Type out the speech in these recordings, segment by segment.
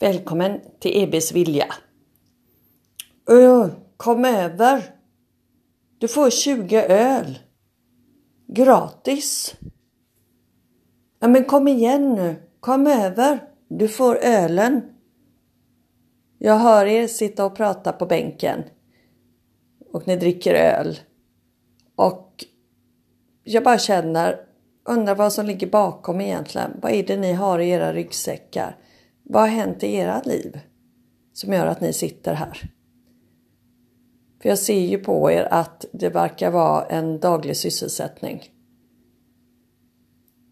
Välkommen till EBs vilja. Ö, kom över. Du får 20 öl. Gratis. Ja, men kom igen nu. Kom över. Du får ölen. Jag hör er sitta och prata på bänken. Och ni dricker öl. Och jag bara känner, undrar vad som ligger bakom egentligen. Vad är det ni har i era ryggsäckar? Vad har hänt i era liv som gör att ni sitter här? För jag ser ju på er att det verkar vara en daglig sysselsättning.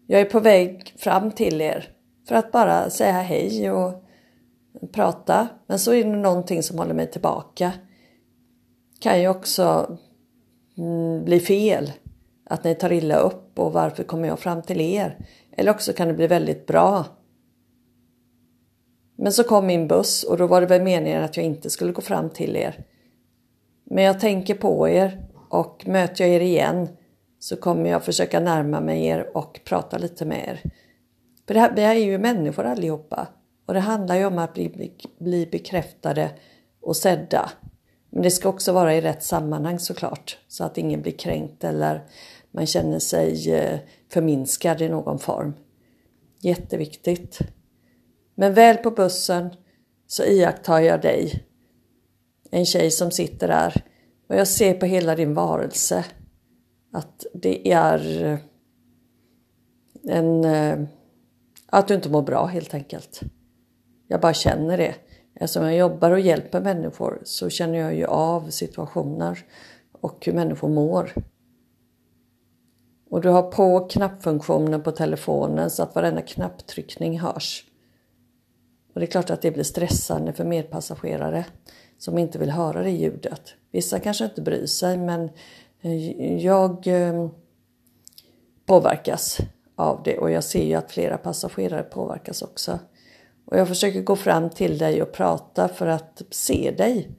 Jag är på väg fram till er för att bara säga hej och prata. Men så är det någonting som håller mig tillbaka. Kan ju också mm, bli fel. Att ni tar illa upp och varför kommer jag fram till er? Eller också kan det bli väldigt bra men så kom min buss och då var det väl meningen att jag inte skulle gå fram till er. Men jag tänker på er och möter jag er igen så kommer jag försöka närma mig er och prata lite med er. För det här, vi är ju människor allihopa och det handlar ju om att bli, bli bekräftade och sedda. Men det ska också vara i rätt sammanhang såklart så att ingen blir kränkt eller man känner sig eh, förminskad i någon form. Jätteviktigt. Men väl på bussen så iakttar jag dig. En tjej som sitter där och jag ser på hela din varelse att det är eh, en... Eh, att du inte mår bra helt enkelt. Jag bara känner det. Eftersom jag jobbar och hjälper människor så känner jag ju av situationer och hur människor mår. Och du har på knappfunktionen på telefonen så att varenda knapptryckning hörs. Och det är klart att det blir stressande för medpassagerare som inte vill höra det ljudet. Vissa kanske inte bryr sig men eh, jag eh, påverkas av det och jag ser ju att flera passagerare påverkas också. Och jag försöker gå fram till dig och prata för att se dig.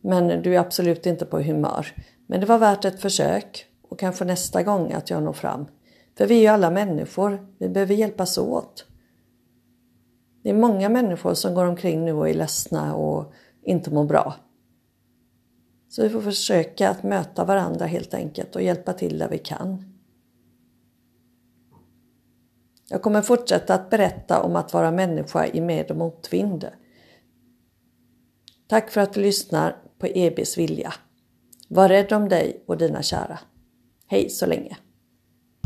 Men du är absolut inte på humör. Men det var värt ett försök och kanske nästa gång att jag når fram. För vi är ju alla människor, vi behöver hjälpas åt. Det är många människor som går omkring nu och är ledsna och inte mår bra. Så vi får försöka att möta varandra helt enkelt och hjälpa till där vi kan. Jag kommer fortsätta att berätta om att vara människa i med och motvind. Tack för att du lyssnar på EBs vilja. Var rädd om dig och dina kära. Hej så länge!